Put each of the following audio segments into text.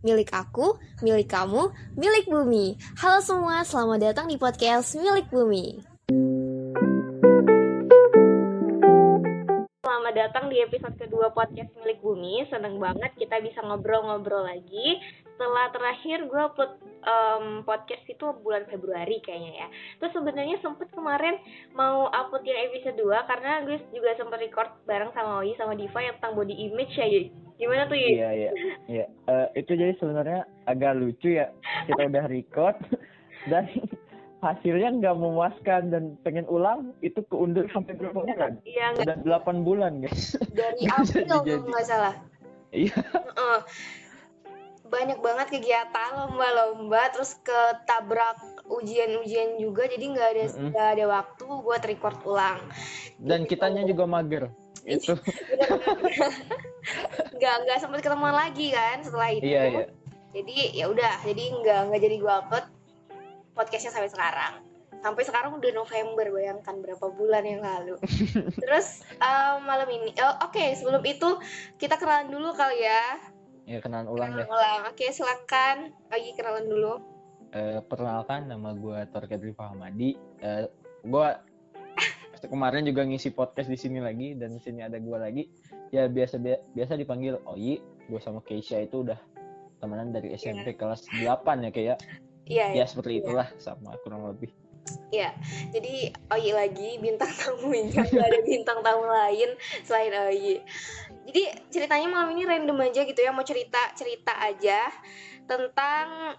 Milik aku, milik kamu, milik bumi. Halo semua, selamat datang di podcast Milik Bumi. Selamat datang di episode kedua podcast Milik Bumi. Seneng banget kita bisa ngobrol-ngobrol lagi. Setelah terakhir gue upload um, podcast itu bulan Februari kayaknya ya. Terus sebenarnya sempet kemarin mau upload yang episode 2 karena gue juga sempet record bareng sama Oi sama Diva yang tentang body image ya. Gimana tuh ya? Iya iya iya. Uh, itu jadi sebenarnya agak lucu ya. Kita udah record dan hasilnya nggak memuaskan dan pengen ulang itu keundur sampai berapa bulan? Iya, Udah delapan bulan guys. dari April kalau nggak salah. Iya. Banyak banget kegiatan lomba-lomba terus ketabrak ujian-ujian juga jadi nggak ada Mm-mm. nggak ada waktu buat record ulang Dan Gitu. kitanya juga mager. Itu. Nggak nggak sempat ketemuan lagi kan setelah itu. Iya iya. jadi ya udah. Jadi nggak nggak jadi gua upload podcastnya sampai sekarang. Sampai sekarang udah November bayangkan berapa bulan yang lalu. Terus eh, malam ini oh, oke sebelum itu kita kenalan dulu kali ya. Ya kenalan ulang kenalan deh. ulang. Oke silakan lagi kenalan dulu. Eh, perkenalkan nama gue Torket Rifa Hamadi. Eh, gue kemarin juga ngisi podcast di sini lagi dan di sini ada gue lagi. Ya biasa biasa dipanggil Oyi. Gue sama Keisha itu udah temenan dari SMP kelas 8 ya kayak. iya Ya ya seperti Iya. itulah sama kurang lebih. Iya, jadi Oyi lagi bintang tamunya nggak ada bintang tamu lain selain Oyi. Jadi ceritanya malam ini random aja gitu ya, mau cerita cerita aja tentang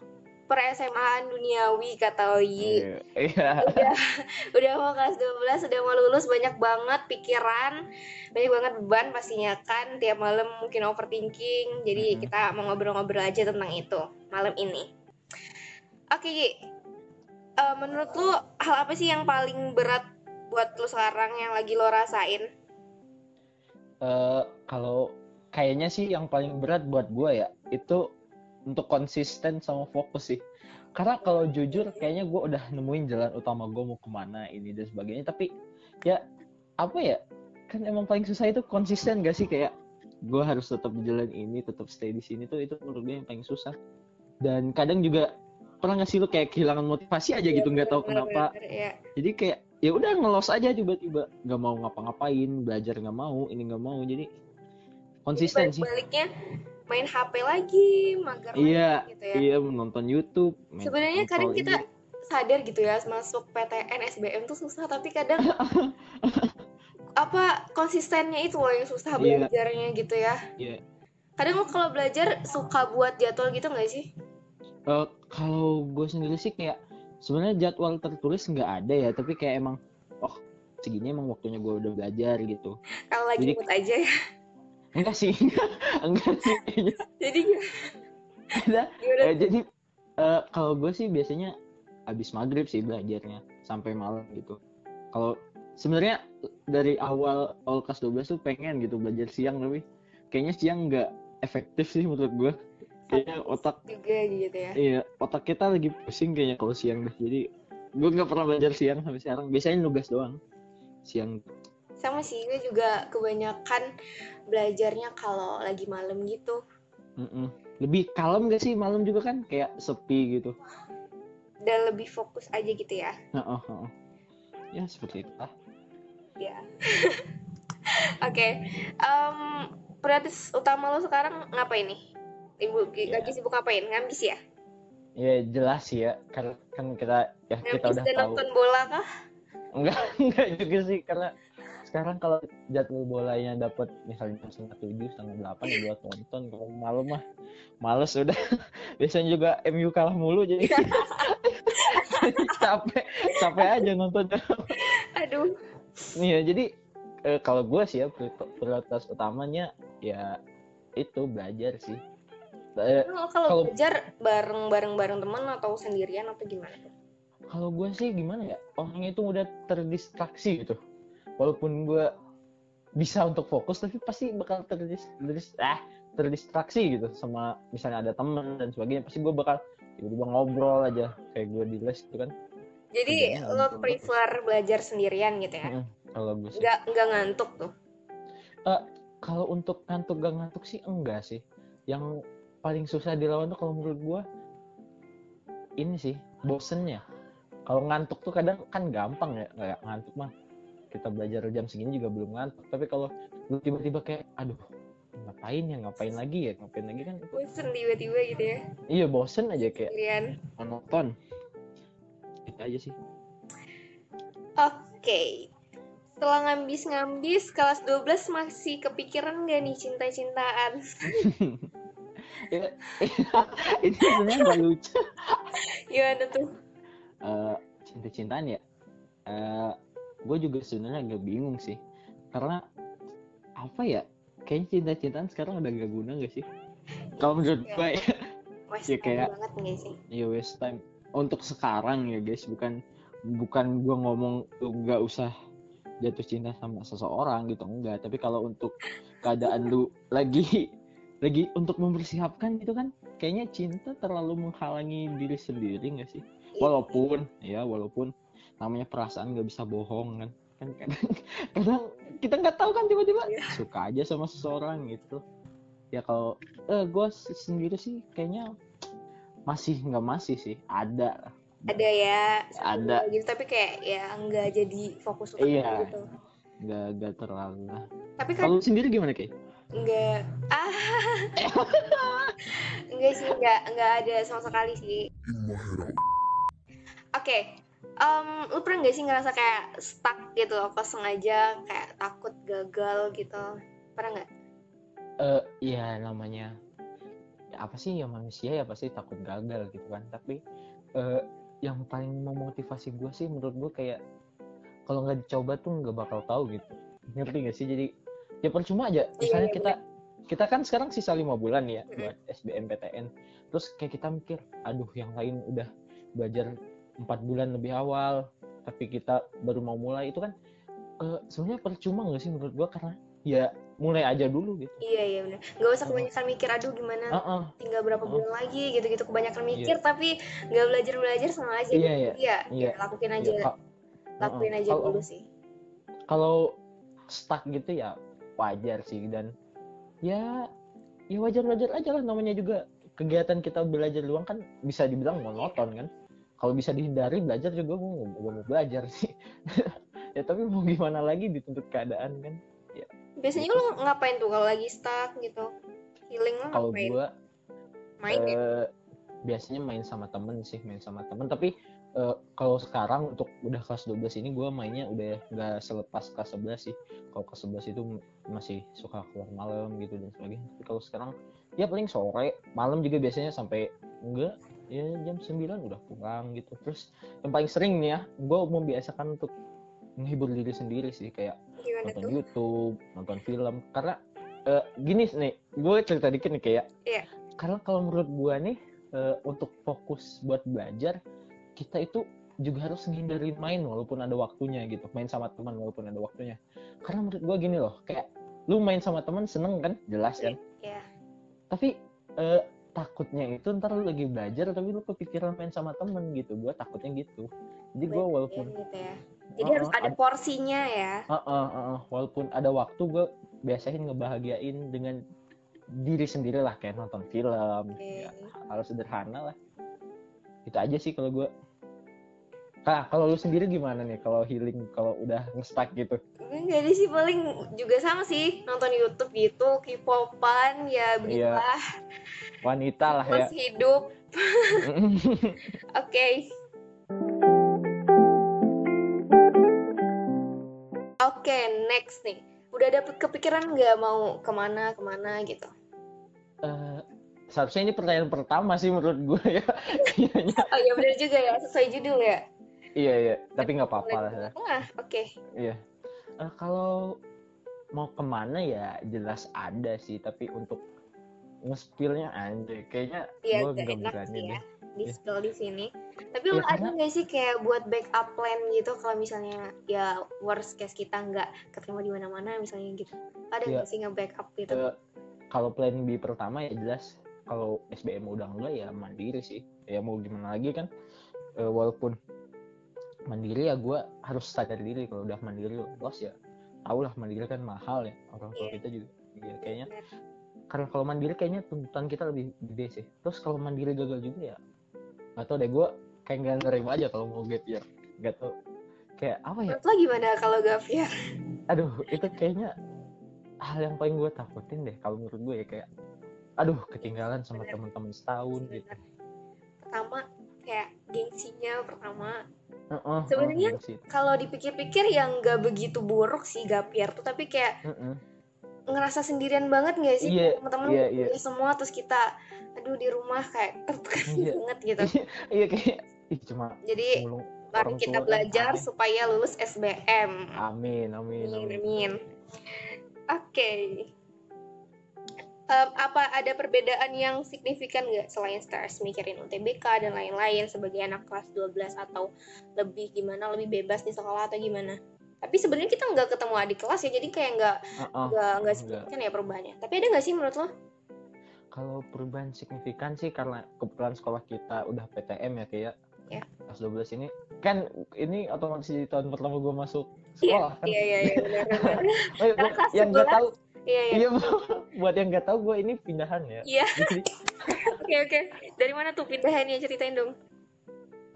per SMA duniawi kata Oyi. Iya. Udah udah mau kelas 12, udah mau lulus banyak banget pikiran, banyak banget beban pastinya kan tiap malam mungkin overthinking. Jadi Mhm. kita mau ngobrol-ngobrol aja tentang itu malam ini. Oke, Yi. Eh, menurut lu hal apa sih yang paling berat buat lu sekarang yang lagi lo rasain? Eh, kalau kayaknya sih yang paling berat buat gue ya itu untuk konsisten sama fokus sih. Karena kalau jujur kayaknya gue udah nemuin jalan utama gue mau ke mana ini dan sebagainya. Tapi ya apa ya kan emang paling susah itu konsisten gak sih kayak gue harus tetap di jalan ini tetap stay di sini tuh itu menurut gue yang paling susah. Dan kadang juga pernah nggak sih lu kayak kehilangan motivasi aja gitu nggak tahu kenapa Bener-bener, ya. jadi kayak ya udah ngelos aja tiba-tiba nggak mau ngapa-ngapain belajar nggak mau ini nggak mau jadi konsisten sih Baliknya main HP lagi, mager Iya, lagi gitu ya. iya menonton YouTube Sebenarnya kadang nonton kita ini. sadar gitu ya masuk PTN SBM tuh susah tapi kadang apa konsistennya itu loh yang susah Iya. belajarnya gitu ya. Iya. Kadang lo kalau belajar suka buat jadwal gitu nggak sih? Eh, kalau gue sendiri sih kayak sebenarnya jadwal tertulis nggak ada ya tapi kayak emang oh segini emang waktunya gue udah belajar gitu Kalau lagi Jadi- mood aja ya. Enggak sih enggak sih Jadi Ada. Eh, jadi eh, kalau gue sih biasanya habis maghrib sih belajarnya sampai malam gitu. Kalau sebenarnya dari awal awal kelas 12 tuh pengen gitu belajar siang tapi kayaknya siang nggak efektif sih menurut gue. Kayaknya otak juga gitu ya. iya otak kita lagi pusing kayaknya kalau siang deh. Jadi gue nggak pernah belajar siang sampai sekarang. Biasanya nugas doang siang. Sama sih gue juga kebanyakan belajarnya kalau lagi malam gitu. Mm-mm. Lebih kalem gak sih malam juga kan kayak sepi gitu. Dan lebih fokus aja gitu ya. Heeh, heeh. Ya seperti itu lah. Ya. Oke. Prioritas utama lo sekarang ngapain nih? Ibu lagi sibuk ngapain? Ngambis ya? Ya jelas sih ya, karena kan kita ya kita Ngambis udah dan tahu. nonton bola kah? Enggak, enggak juga sih karena sekarang kalau jadwal bolanya dapat misalnya setengah tujuh, setengah delapan ya buat nonton. Kalau malam mah males udah. Biasanya juga MU kalah mulu jadi capek, capek aja nonton. Aduh. Iya, jadi eh, kalau gue sih ya prior- prioritas utamanya ya itu belajar sih. Eh, kalau Kalau- belajar bareng bareng bareng temen atau sendirian atau gimana? kalau gue sih gimana ya orangnya itu udah terdistraksi gitu walaupun gue bisa untuk fokus tapi pasti bakal terdis, terdis- ah, terdistraksi gitu sama misalnya ada temen dan sebagainya. Pasti gue bakal tiba-tiba ngobrol aja kayak gue di les gitu kan. Jadi Kerjanya lo nonton prefer belajar sendirian gitu ya? Mm-mm, kalau gue Nggak nggak ngantuk tuh? kalau untuk ngantuk gak ngantuk sih enggak sih. Yang paling susah dilawan tuh kalau menurut gue ini sih bosennya. Kalau ngantuk tuh kadang kan gampang ya kayak ngantuk mah kita belajar jam segini juga belum ngantuk. Tapi kalau lu tiba-tiba kayak aduh ngapain ya? Ngapain lagi ya? Ngapain lagi kan? Bosen tiba-tiba gitu ya. Iya bosen aja kayak kalian monoton itu aja sih. Oke. Setelah ngambis-ngambis kelas 12 masih kepikiran gak nih cinta-cintaan? Ya, ini sebenarnya gak lucu. Gimana tuh? Eh, cinta-cintaan ya? Eh, gue juga sebenarnya agak bingung sih. Karena apa ya kayaknya cinta-cintaan sekarang udah gak guna gak sih? Kalau menurut gue ya. West Ya, kayak- banget nggak sih? Ya waste time. Untuk sekarang ya guys bukan bukan gue ngomong nggak usah jatuh cinta sama seseorang gitu enggak tapi kalau untuk keadaan lu lagi lagi untuk mempersiapkan gitu kan kayaknya cinta terlalu menghalangi diri sendiri nggak sih? Walaupun ya walaupun namanya perasaan nggak bisa bohong kan? Kan kadang, kadang kita nggak tahu kan tiba-tiba Iya. suka aja sama seseorang gitu. Ya kalau eh gue sendiri sih kayaknya masih nggak masih sih. Ada. Ada ya. Ada. gitu tapi kayak ya nggak jadi fokus utama Iya. gitu. Nggak nggak terlalu lah. Tapi kan kalau lu sendiri gimana kayak nggak. Ah nggak sih nggak nggak ada sama sekali sih. Oke em, lu pernah nggak sih ngerasa kayak stuck gitu loh kosong aja kayak takut gagal gitu? Pernah nggak? Eh ya namanya ya apa sih ya manusia ya pasti takut gagal gitu kan. Tapi eh yang paling memotivasi gue sih menurut gue kayak kalau nggak dicoba tuh nggak bakal tahu gitu. Ngerti gak sih? Jadi ya percuma aja. Misalnya iya, kita kita kan sekarang sisa lima bulan ya buat SBMPTN terus kayak kita mikir aduh yang lain udah belajar empat bulan lebih awal tapi kita baru mau mulai itu kan eh, sebenarnya percuma nggak sih menurut gue karena ya mulai aja dulu gitu iya iya benar nggak usah kebanyakan mikir aduh gimana Heeh. tinggal berapa Oh. bulan lagi gitu-gitu kebanyakan mikir tapi nggak belajar belajar sama aja Iya, gitu. iya. iya Iya. ya, lakuin aja Ya, ka- lakuin Heeh. aja Kalau- dulu sih kalau stuck gitu ya wajar sih dan ya ya wajar wajar aja lah namanya juga kegiatan kita belajar doang kan bisa dibilang monoton kan kalau bisa dihindari belajar juga gue mau belajar sih. Ya tapi mau gimana lagi dituntut keadaan kan? Biasanya lu ngapain tuh kalau lagi stuck gitu? Healing lu kalau gue main ya eh, biasanya main sama temen sih main sama temen. Tapi eh, kalau sekarang untuk udah kelas 12 ini gue mainnya udah nggak selepas kelas 11 sih. Kalau kelas 11 itu masih suka keluar malam gitu dan sebagainya. Tapi kalau sekarang ya paling sore malam juga biasanya sampai enggak ya jam 9 udah pulang gitu terus yang paling sering nih ya gue membiasakan untuk menghibur diri sendiri sih kayak gimana nonton tuh YouTube, nonton film. Karena eh, gini nih, gue cerita dikit nih kayak. Iya. Karena kalau menurut gue nih, eh, untuk fokus buat belajar, kita itu juga harus ngindarin main walaupun ada waktunya gitu. Main sama teman walaupun ada waktunya. Karena menurut gue gini loh, kayak lu main sama teman seneng kan, jelas kan. Iya. Tapi eh, takutnya itu ntar lu lagi belajar tapi lu kepikiran main sama temen gitu. Gue takutnya gitu. Jadi gue walaupun gitu ya jadi Oh, harus ada ad- porsinya ya Heeh, heeh. walaupun ada waktu gue biasain ngebahagiain dengan diri sendiri lah kayak nonton film Oke. ya, hal sederhana lah itu aja sih kalau gue Kak, kalau lu sendiri gimana nih kalau healing kalau udah nge-stuck gitu? Enggak ada sih paling juga sama sih nonton YouTube gitu K-popan ya Iya. begitulah Wanita lah ya. masih hidup oke oke next nih udah dapet kepikiran nggak mau ke mana ke mana gitu Eh, seharusnya ini pertanyaan pertama sih menurut gue ya. Kayaknya. oh iya benar juga ya sesuai judul ya iya iya, tapi nggak apa-apa Mulai lah. ya. tengah oke Iya. Eh, kalau mau ke mana ya jelas ada sih, tapi untuk nge-spill-nya anjay kayaknya Iya, gue enak berani sih deh. ya di Iya. spill di sini. Tapi Iya, lu ada nggak sih kayak buat backup plan gitu kalau misalnya ya worst case kita nggak keterima di mana-mana misalnya gitu. Ada Iya. nggak sih nge-backup gitu? Eh, kalau plan B pertama ya jelas kalau SBM udah enggak ya mandiri sih. Ya mau gimana lagi kan? Eh, walaupun mandiri ya gue harus sadar diri kalau udah mandiri lolos ya. Tau lah mandiri kan mahal ya orang tua Iya. kita juga. Iya kayaknya karena kalau mandiri kayaknya tuntutan kita lebih gede sih terus kalau mandiri gagal juga ya nggak tau deh gue kayak nggak nerima aja kalau mau gap year nggak tau kayak apa ya Menurut lo gimana kalau gap year? aduh itu kayaknya hal yang paling gue takutin deh kalau menurut gue ya kayak aduh ketinggalan sama teman-teman setahun gitu. Pertama kayak gengsinya pertama. Heeh, Sebenarnya heeh, sih. Kalau dipikir-pikir yang nggak begitu buruk sih gap year tuh, tapi kayak Heeh. ngerasa sendirian banget nggak sih Iya, teman-teman iya, udah iya. semua terus kita aduh di rumah kayak tertekan Iya. banget gitu. iya kayak ih cuma Jadi mari kita kan belajar aneh. supaya lulus SBM. amin amin Amin, amin amin. Oke. Em, apa ada perbedaan yang signifikan nggak selain stres mikirin UTBK dan lain-lain sebagai anak kelas 12 atau lebih gimana lebih bebas di sekolah atau gimana? Tapi sebenarnya kita nggak ketemu adik kelas ya, jadi kayak nggak nggak nggak enggak. signifikan ya perubahannya. Tapi ada nggak sih menurut lo? kalau perubahan signifikan sih karena kebetulan sekolah kita udah PTM ya kayak Ya. kelas 12 ini kan ini otomatis di tahun pertama gue masuk Iya, sekolah kan iya, iya, iya, benar, benar. Oh, iya, Karena buat kelas yang 11, tahu Iya, iya. iya buat yang nggak tahu gue ini pindahan ya Iya. Oke, oke. Dari mana tuh pindahannya? Ceritain dong.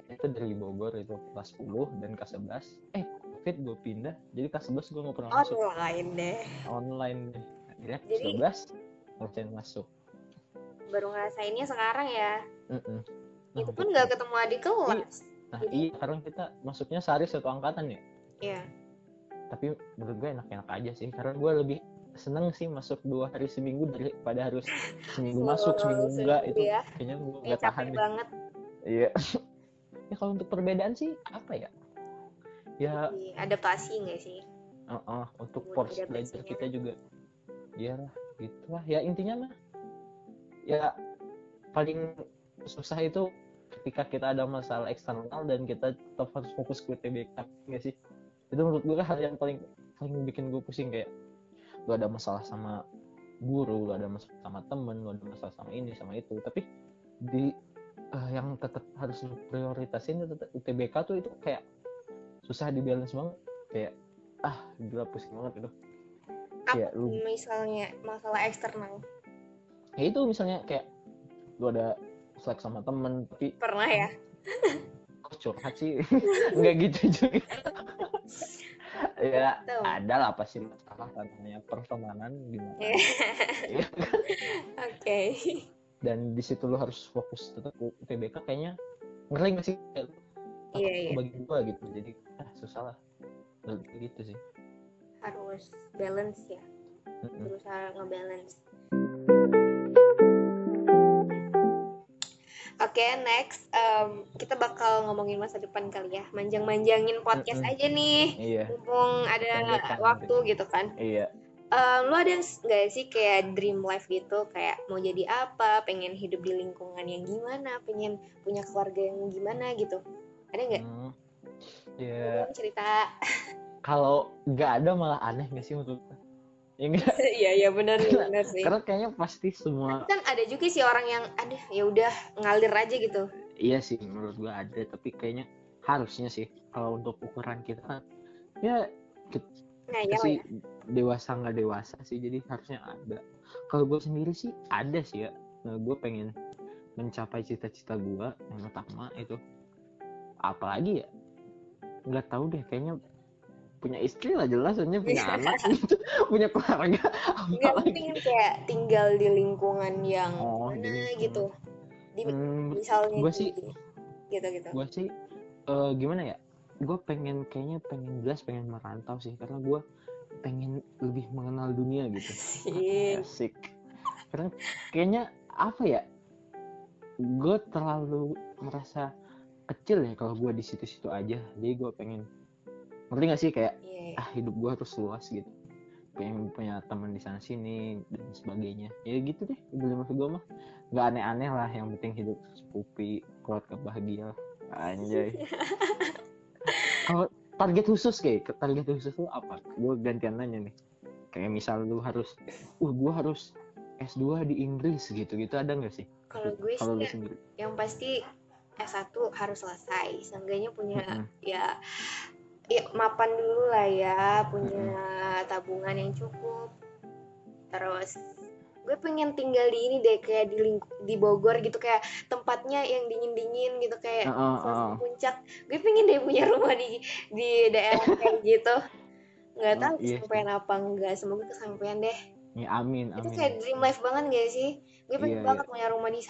itu dari Bogor itu kelas 10 dan kelas 11 eh covid gue pindah jadi kelas 11 gue nggak pernah masuk Online deh. online deh akhirnya kelas Jadi- 12 ngerasain masuk Baru ngerasainnya sekarang ya. Mm-mm. Nah, Itu pun nggak ketemu adik kelas. nah jadi- iya sekarang kita masuknya sehari satu angkatan ya Iya. tapi menurut gue enak-enak aja sih karena gue lebih seneng sih masuk dua hari seminggu daripada harus seminggu masuk seminggu enggak itu. ya. kayaknya gue nggak tahan capek deh. banget. iya. Ya kalau untuk perbedaan sih apa ya? Ya adaptasi nggak sih? uh, uh, untuk porsi belajar kita juga. Ya lah gitu lah ya intinya mah ya paling susah itu ketika kita ada masalah eksternal dan kita tetap harus fokus ke UTBK nggak sih? Itu menurut gue hal yang paling paling bikin gue pusing kayak lu ada masalah sama guru lu ada masalah sama temen lu ada masalah sama ini sama itu. Tapi di eh, yang tetap harus lu prioritasin itu tetap UTBK tuh itu kayak susah di balance banget. Kayak ah gila pusing banget itu Apa Kayak lu misalnya masalah eksternal? ya itu misalnya kayak lu ada selek sama temen tapi Pernah ya? kok curhat sih? Nggak gitu juga ya Tuh. ada lah pasti masalah namanya pertemanan gimana Iya. Iya. Oke. dan di situ lu harus fokus tetap UTBK kayaknya ngeri nggak sih Iya, iya. bagi gua gitu jadi ah susah lah gitu sih Harus balance ya. Berusaha ngebalance. Oke, next em, kita bakal ngomongin masa depan kali ya. Manjang-manjangin podcast Mm-mm. aja nih. iya Mumpung ada Pendekkan waktu gitu kan. iya Em, lu ada nggak sih kayak dream life gitu kayak mau jadi apa pengen hidup di lingkungan yang gimana pengen punya keluarga yang gimana gitu ada nggak Hmm. Dong cerita kalau nggak ada malah aneh nggak sih menurut? Ya enggak? Iya iya benar benar sih. karena kayaknya pasti semua kan ada juga sih orang yang ada ya udah ngalir aja gitu. Iya sih menurut gua ada tapi kayaknya harusnya sih kalau untuk ukuran kita ya nah kita ya sih dewasa nggak dewasa sih jadi harusnya ada. Kalau gue sendiri sih ada sih ya. Nah, gue pengen mencapai cita-cita gue yang utama itu. Apalagi ya nggak tahu deh kayaknya punya istri lah jelas punya Iya. anak gitu punya keluarga. Nggak penting kayak tinggal di lingkungan yang Oh, mana gitu. Di Hmm, misalnya gua di- sih- gitu gitu. gue sih eh, gimana ya gue pengen kayaknya pengen jelas pengen merantau sih karena gue pengen lebih mengenal dunia gitu. Asik. Karena kayaknya apa ya gue terlalu merasa kecil ya kalau gue di situ-situ aja. Jadi gue pengen ngerti gak sih? Kayak Iya. ah hidup gue harus luas gitu. Pengen punya teman di sana sini dan sebagainya. Ya gitu deh udah maksud gue mah. Nggak aneh-aneh lah yang penting hidup sepupi keluarga bahagia. Anjay. Kalau target khusus kayak target khusus lu apa? Gue gantian nanya nih. Kayak misal lu harus uh gue harus S2 di Inggris gitu gitu ada nggak sih? Kalau gue sih ya, sendiri. yang pasti S1 harus selesai. Seenggaknya punya Mm-mm. ya ya mapan dulu lah ya punya tabungan yang cukup. Terus gue pengen tinggal di ini deh kayak di ling- di Bogor gitu kayak tempatnya yang dingin dingin gitu kayak suasana heeh. puncak. Gue pengen deh punya rumah di di daerah kayak gitu. Nggak Oh, tahu iya sih. kesampaian apa enggak semoga kesampaian deh. Ya, amin, itu amin. kayak dream life banget gak sih? Gue pengen Iya, banget punya rumah di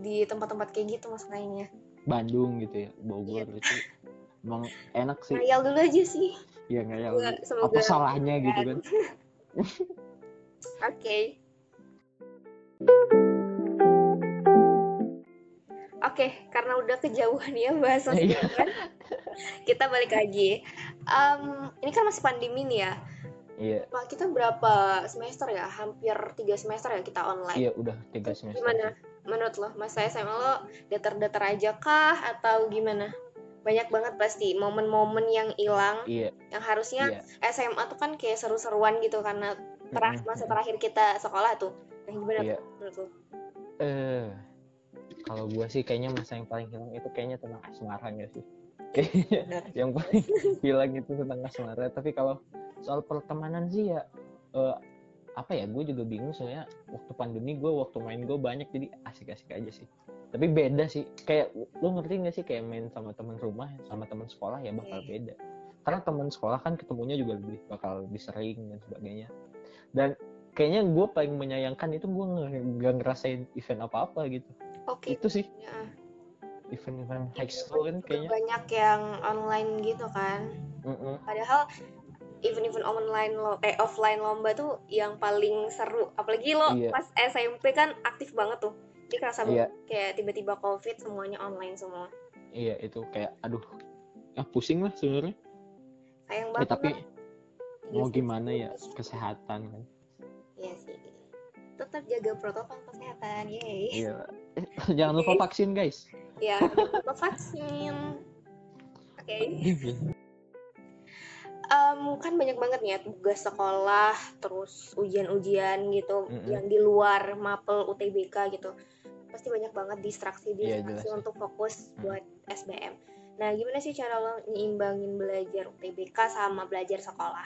di, tempat-tempat kayak gitu masalahnya Bandung gitu ya, Bogor Iya. itu emang enak sih. ngayal dulu aja sih Ya nggak ya. Semoga- Apa salahnya gitu kan? Oke. Oke, karena udah kejauhan ya bahasa Iya. kan, kita balik lagi. Em, ini kan masih pandemi nih ya. Iya, Pak, kita berapa semester ya? Hampir tiga semester ya kita online. iya udah tiga semester. Gimana menurut lo? Masa SMA lo datar-datar aja kah? Atau gimana? Banyak banget pasti momen-momen yang hilang, Iya, yang harusnya iya. SMA tuh kan kayak seru-seruan gitu karena Mm-mm, masa terakhir kita sekolah tuh. Nah, gimana Iya. tuh menurut? Eh, kalau gua sih kayaknya masa yang paling hilang itu kayaknya tentang asmara nggak sih? Bener. yang paling hilang itu tentang asmara. Tapi kalau soal pertemanan sih ya eh, apa ya? Gue juga bingung soalnya waktu pandemi gue waktu main gue banyak jadi asik-asik aja sih. Tapi beda sih. Kayak lu ngerti nggak sih kayak main sama teman rumah sama teman sekolah ya bakal Iya. beda. Karena teman sekolah kan ketemunya juga lebih bakal lebih sering dan sebagainya. Dan kayaknya gue paling menyayangkan itu gue nggak ngerasain event apa-apa gitu Oke. itu sih ya. event-event high school kan kayaknya banyak yang online gitu kan. Mm-mm. Padahal event-event online lo eh offline lomba tuh yang paling seru. Apalagi lo Iya. pas SMP kan aktif banget tuh. Jadi kerasa Iya. banget kayak tiba-tiba covid semuanya online semua. iya itu kayak aduh ah pusing lah sebenarnya Sayang Eh, banget. tapi lah. mau Iya gimana ya kesehatan kan Iya sih. Tetap jaga protokol kesehatan, yeay. iya jangan lupa vaksin guys Ya, lupa vaksin. Oke. Em, kan banyak banget nih ya tugas sekolah, terus ujian-ujian gitu Mm-mm. yang di luar mapel UTBK gitu. Pasti banyak banget distraksi Iya, distraksi jelas. untuk fokus Mm. buat SBM. Nah, gimana sih cara lo nyimbangin belajar UTBK sama belajar sekolah?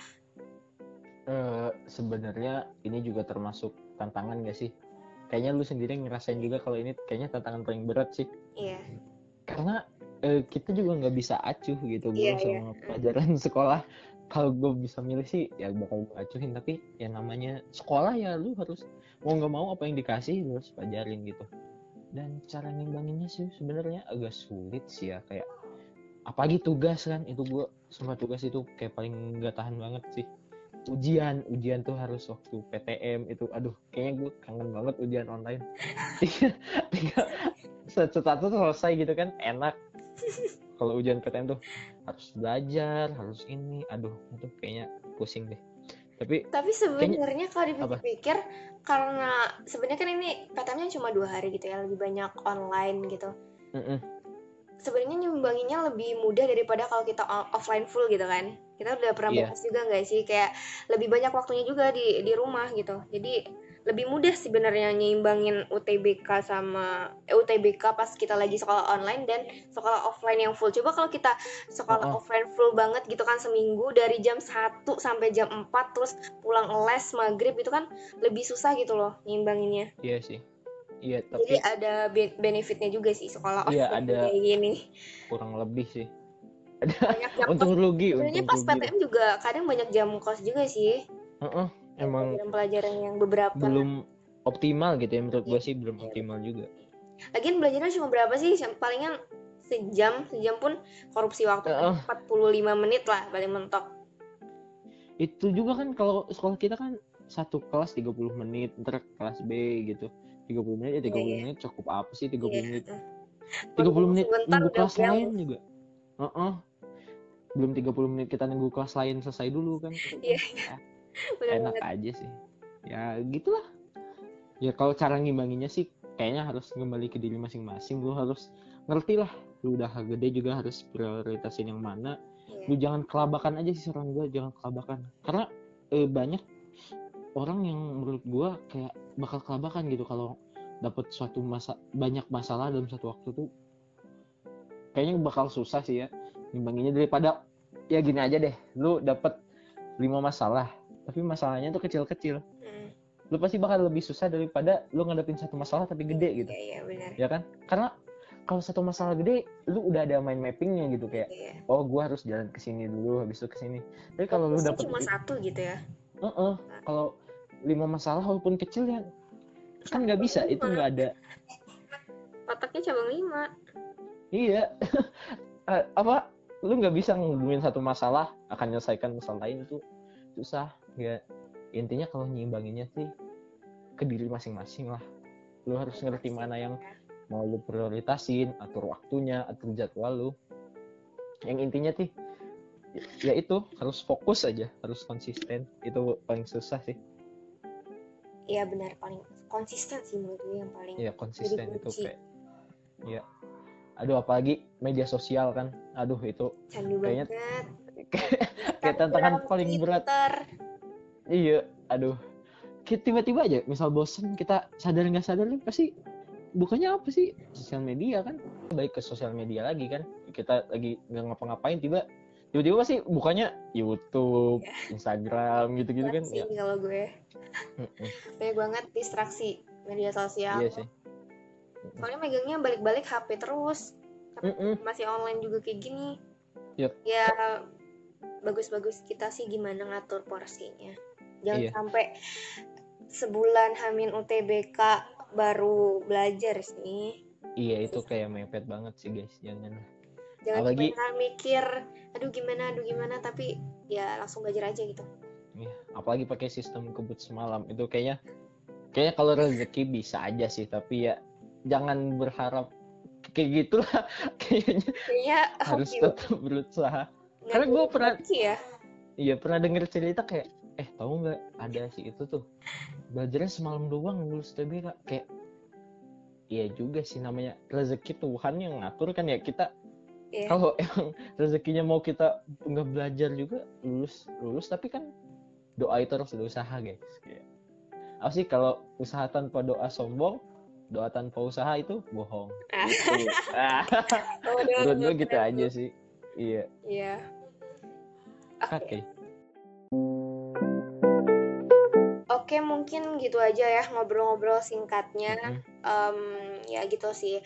Eh, sebenarnya ini juga termasuk tantangan gak sih kayaknya lu sendiri ngerasain juga kalau ini kayaknya tantangan paling berat sih Iya, karena eh, kita juga nggak bisa acuh gitu gue Iya, sama pelajaran sekolah. Kalau gue bisa milih sih ya bakal gue acuhin tapi ya namanya sekolah ya lu harus mau nggak mau apa yang dikasih lu harus pelajarin gitu. Dan cara ngimbanginnya sih sebenarnya agak sulit sih ya kayak apalagi tugas kan itu gue semua tugas itu kayak paling nggak tahan banget sih. Ujian ujian tuh harus waktu PTM itu aduh kayaknya gue kangen banget ujian online. Tiga tiga satu selesai gitu kan enak kalau ujian PTM tuh harus belajar harus ini. Aduh itu kayaknya pusing deh. Tapi tapi sebenarnya kalau dipikir-pikir karena sebenarnya kan ini PTM-nya cuma dua hari gitu ya, lebih banyak online gitu. sebenarnya nyumbanginnya lebih mudah daripada kalau kita offline full gitu kan. Kita udah pernah Iya. bahas juga nggak sih? Kayak lebih banyak waktunya juga di di rumah gitu. Jadi lebih mudah sebenarnya nyimbangin UTBK sama eh, UTBK pas kita lagi sekolah online dan sekolah offline yang full. Coba kalau kita sekolah Oh, offline full banget gitu kan seminggu dari jam 1 sampai jam 4 terus pulang les maghrib itu kan lebih susah gitu loh nyimbanginnya iya sih. Iya jadi tapi ada be- benefitnya juga sih sekolah Iya, offline ada. kayak gini. Kurang lebih sih. Ada banyak jam kos untung rugi sebenarnya pas rugi. PTM juga kadang banyak jam kos juga sih. Heeh, emang pelajaran-pelajaran yang beberapa belum optimal gitu ya menurut gue sih belum optimal juga lagian belajarnya cuma berapa sih Yang palingan sejam sejam pun korupsi waktu Heeh. 45 menit lah paling mentok itu juga kan kalau sekolah kita kan satu kelas 30 menit ntar kelas B gitu 30 menit ya 30 Iya, iya. menit cukup apa sih 30 Iya. menit Baru 30 menit nunggu kelas bel. lain juga Heeh. belum 30 menit kita nunggu kelas lain selesai dulu kan Iya. Ah, Bener enak banget. aja sih. Ya gitulah. Ya kalau cara ngimbanginnya sih kayaknya harus kembali ke diri masing-masing. Lu harus ngerti lah lu udah gede juga harus prioritasin yang mana. Iya. lu jangan kelabakan aja sih saran gue jangan kelabakan. Karena eh, banyak orang yang menurut gue kayak bakal kelabakan gitu kalau dapat suatu masa banyak masalah dalam satu waktu tuh. Kayaknya bakal susah sih ya nimbanginnya daripada ya gini aja deh lu dapat lima masalah tapi masalahnya tuh kecil-kecil Hmm. lu pasti bakal lebih susah daripada lu ngadepin satu masalah tapi gede gitu Iya, iya benar. ya kan karena kalau satu masalah gede lu udah ada mind mappingnya gitu kayak Iya. oh gua harus jalan ke sini dulu habis itu ke sini tapi kalau lu dapet cuma satu gitu ya. Heeh, kalau lima masalah walaupun kecil ya kan nggak bisa itu nggak ada Otaknya cabang lima. iya apa lu nggak bisa ngehubungin satu masalah akan menyelesaikan masalah lain itu susah ya intinya kalau nyimbanginnya sih ke diri masing-masing lah. Lu harus ngerti mana yang mau lu prioritasin atur waktunya atur jadwal lu. Yang intinya sih ya itu harus fokus aja harus konsisten. Itu paling susah sih. Iya benar paling konsisten sih menurut gue yang paling. Iya konsisten itu kayak Iya. Aduh apalagi media sosial kan. Aduh itu Candu kayaknya- banget. kayak tantangan paling berat. Iya Aduh Kayak tiba-tiba aja misal bosen kita sadar nggak sadar nih pasti bukannya apa sih sosial media kan baik ke sosial media lagi kan kita lagi nggak ngapa-ngapain tiba tiba-tiba pasti bukannya YouTube Instagram gitu-gitu kan sih ya kalau gue banyak banget distraksi media sosial. iya sih Soalnya megangnya balik-balik HP terus. Mm-mm. Masih online juga kayak gini. Yep. Ya bagus-bagus kita sih gimana ngatur porsinya. Jangan Iya. sampai sebulan Hamin UTBK baru belajar sih. iya itu kayak mepet banget sih guys jangan Jangan Apalagi- mikir, aduh gimana, aduh gimana, tapi ya langsung belajar aja gitu. Iya, apalagi pakai sistem kebut semalam itu kayaknya kayaknya kalau rezeki bisa aja sih tapi ya jangan berharap kayak gitulah kayaknya Kayaknya harus hoki tetap berusaha nggak karena gua jadi pernah- ya. iya pernah denger cerita kayak eh tahu nggak ada si itu tuh? Belajarnya semalam doang lulus TBK kayak iya juga sih namanya rezeki Tuhan yang ngatur kan ya kita. Iya. kalau emang rezekinya mau kita nggak belajar juga lulus lulus. Tapi kan doa itu harus berusaha guys. Kayak apa sih kalau usaha tanpa doa sombong doa tanpa usaha itu bohong. Ah. Gitu. Ah, Oh, menurut gue gitu aja sih. Iya. Iya. Oke. oke Oke, mungkin gitu aja ya ngobrol-ngobrol singkatnya. Mm-mm. Em, ya gitu sih.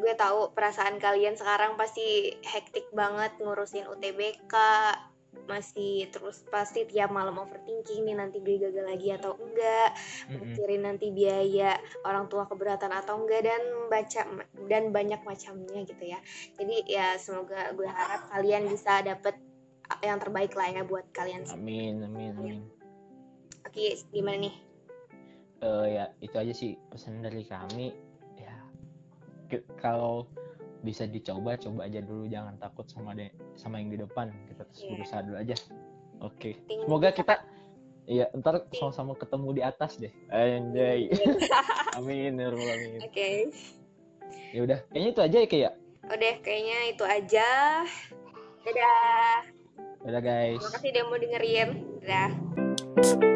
Gue tahu perasaan kalian sekarang pasti hektik banget ngurusin UTBK, masih terus pasti tiap malam overthinking nih nanti gue gagal lagi atau enggak, mikirin nanti biaya orang tua keberatan atau enggak dan baca dan banyak macamnya gitu ya. Jadi ya semoga gue harap kalian bisa dapet yang terbaik lah ya buat kalian. amin amin amin Oke, gimana nih? Eh, ya itu aja sih pesan dari kami. Ya kalau bisa dicoba coba aja dulu. Jangan takut sama de sama yang di depan. Kita terus Iya. berusaha dulu aja. Oke. Tinggi semoga kita iya ntar sama-sama ketemu di atas deh. Anjay. Amin ya alamin. Oke, ya udah kayaknya itu aja ya kayak udah kayaknya itu aja. Dadah. udah guys. Terima kasih udah mau dengerin. Dadah.